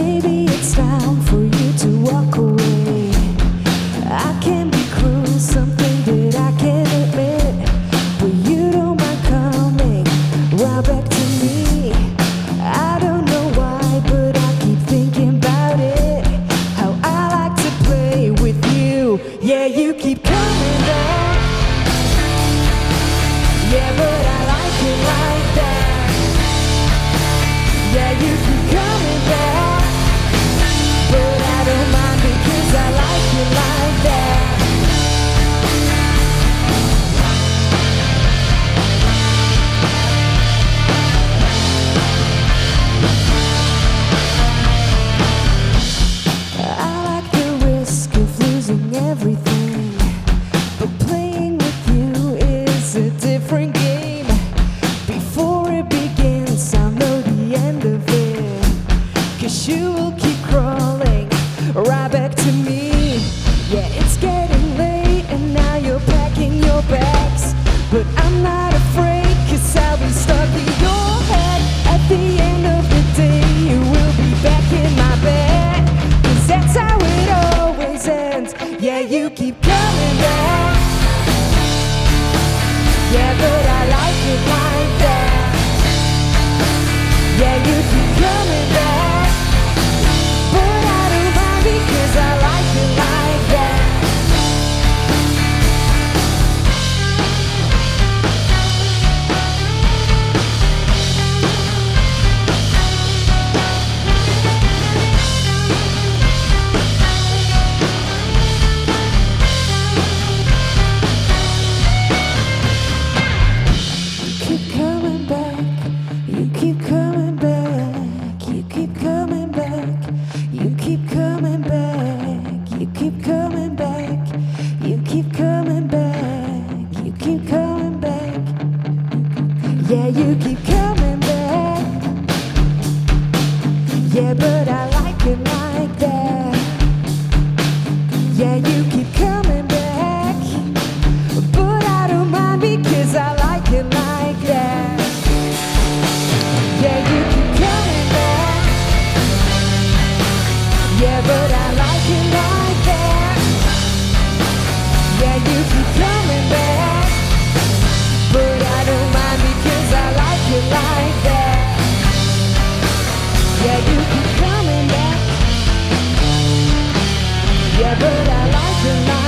Maybe it's time for you. everything. You keep coming back. You keep coming back. You keep coming back. You keep coming back. Yeah, you keep coming back. Yeah, but I. you keep coming back. But I don't mind because I like you like that. Yeah, you keep coming back. Yeah, but I like like